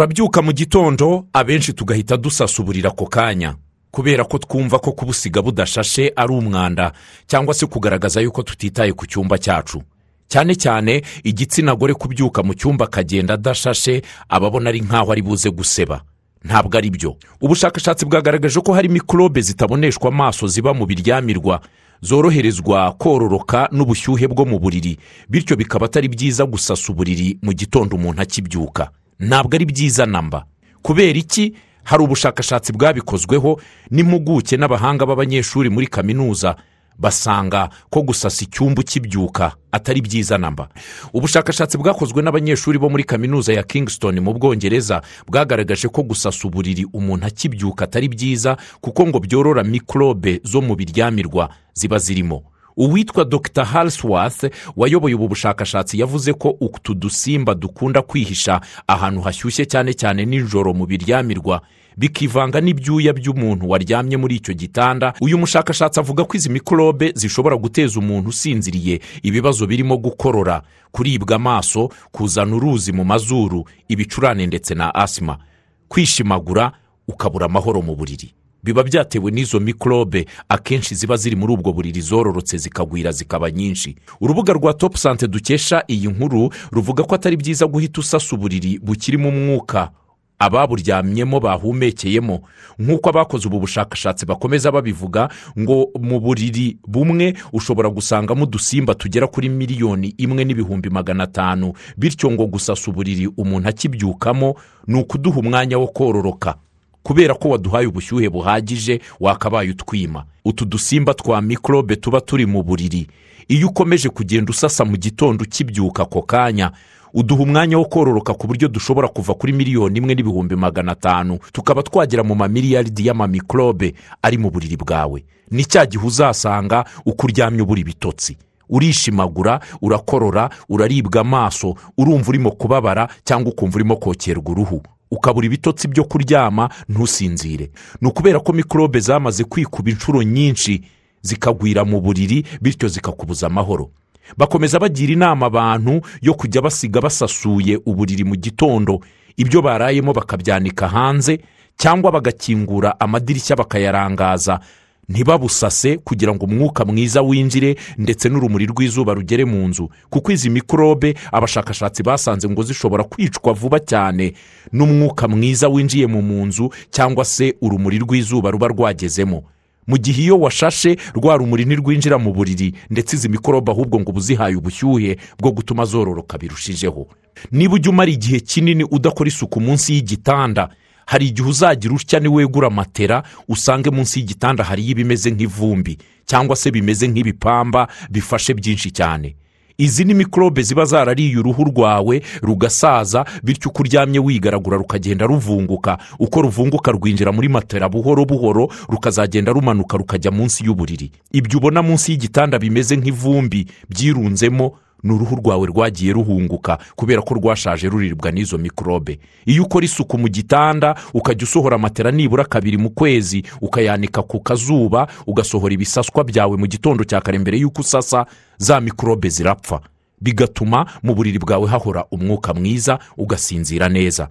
turabyuka mu gitondo abenshi tugahita dusasuburira ako kanya. Kubera ko twumva ko kubusiga budashashe ari umwanda cyangwa se kugaragaza yuko tutitaye ku cyumba cyacu. Cyane cyane igitsina gore kubyuka mu cyumba akagenda adashashe aba abona ari nk'aho ari buze guseba. Ntabwo ari byo. Ubushakashatsi bwagaragaje ko hari mikorobe zitaboneshwa amaso ziba mu biryamirwa zoroherezwa kororoka n'ubushyuhe bwo mu buriri bityo bikaba atari byiza gusasa uburiri mu gitondo umuntu akibyuka. Ntabwo ari byiza namba. Kubera iki? Hari ubushakashatsi bwabikozweho n'impuguke n'abahanga b'abanyeshuri muri kaminuza basanga ko gusasa icyumba ukibyuka atari byiza namba. Ubushakashatsi bwakozwe n'abanyeshuri bo muri kaminuza ya kingston mu bwongereza bwagaragaje ko gusasa uburiri umuntu akibyuka atari byiza kuko ngo byorora mikorobe zo mu biryamirwa ziba zirimo. Uwitwa dr. Harisworth wayoboye ubu bushakashatsi yavuze ko utu dusimba dukunda kwihisha ahantu hashyushye cyane cyane nijoro mu biryamirwa bikivanga n'ibyuya by'umuntu waryamye muri icyo gitanda. Uyu mushakashatsi avuga ko izi mikorobe zishobora guteza umuntu usinziriye ibibazo birimo gukorora kuribwa amaso kuzana uruzi mu mazuru ibicurane ndetse na asima kwishimagura ukabura amahoro mu buriri. Biba byatewe n'izo mikorobe akenshi ziba ziri muri ubwo buriri zororotse zikagwira zikaba nyinshi. Urubuga rwa topu sante dukesha iyi nkuru ruvuga ko atari byiza guhita usasa uburiri bukirimo umwuka ababuryamyemo bahumekeyemo. Nk'uko abakoze ubu bushakashatsi bakomeza babivuga ngo mu buriri bumwe ushobora gusangamo udusimba tugera kuri miliyoni imwe n'ibihumbi magana atanu. Bityo ngo gusasa uburiri umuntu akibyukamo ni ukuduha umwanya wo kororoka. Kubera ko waduhaye ubushyuhe buhagije wakabaye utwima. Utu dusimba twa mikorobe tuba turi mu buriri. Iyo ukomeje kugenda usasa mu gitondo ukibyuka ako kanya uduha umwanya wo kororoka ku buryo dushobora kuva kuri miliyoni imwe n'ibihumbi magana atanu tukaba twagera mu mamiliyaridi y'amamikorobe ari mu buriri bwawe. Ni cya gihe uzasanga uko uryamye ubura ibitotsi. Urishimagura urakorora uraribwa amaso urumva urimo kubabara cyangwa ukumva urimo kokerwa uruhu. Ukabura ibitotsi byo kuryama ntusinzire. Ni ukubera ko mikorobe zamaze kwikuba inshuro nyinshi zikagwira mu buriri bityo zikakubuza amahoro. Bakomeza bagira inama abantu yo kujya basiga basasuye uburiri mu gitondo. Ibyo barayemo bakabyanika hanze cyangwa bagakingura amadirishya bakayarangaza. Ntibabusase kugira ngo umwuka mwiza winjire ndetse n'urumuri rw'izuba rugere mu nzu. Kuko izi mikorobe abashakashatsi basanze ngo zishobora kwicwa vuba cyane. N'umwuka mwiza winjiye mu nzu cyangwa se urumuri rw'izuba ruba rwagezemo. Mu gihe iyo washashe rwa rumuri ntirwinjira mu buriri ndetse izi mikorobe ahubwo ngo uba uzihaye ubushyuhe bwo gutuma zororoka birushijeho. Niba ujya umara igihe kinini udakora isuku munsi y'igitanda hari igihe uzagira utya niwegura matera usange munsi y'igitanda hariyo ibimeze nk'ivumbi cyangwa se bimeze nk'ibipamba bifashe byinshi cyane. Izi ni mikorobe ziba zarariye uruhu rwawe rugasaza bityo uko uryamye wigaragura rukagenda ruvunguka. Uko ruvunguka rwinjira muri matera buhoro buhoro rukazagenda rumanuka rukajya munsi y'uburiri. Ibyo ubona munsi y'igitanda bimeze nk'ivumbi byirunzemo ni uruhu rwawe rwagiye ruhunguka kubera ko rwashaje ruriribwa n'izo mikorobe. Iyo ukora isuku mu gitanda ukajya usohora matera nibura kabiri mu kwezi ukayanika ku kazuba ugasohora ibisaswa byawe mu gitondo cya kare mbere y'uko usasa za mikorobe zirapfa. Bigatuma mu buriri bwawe hahora umwuka mwiza ugasinzira neza.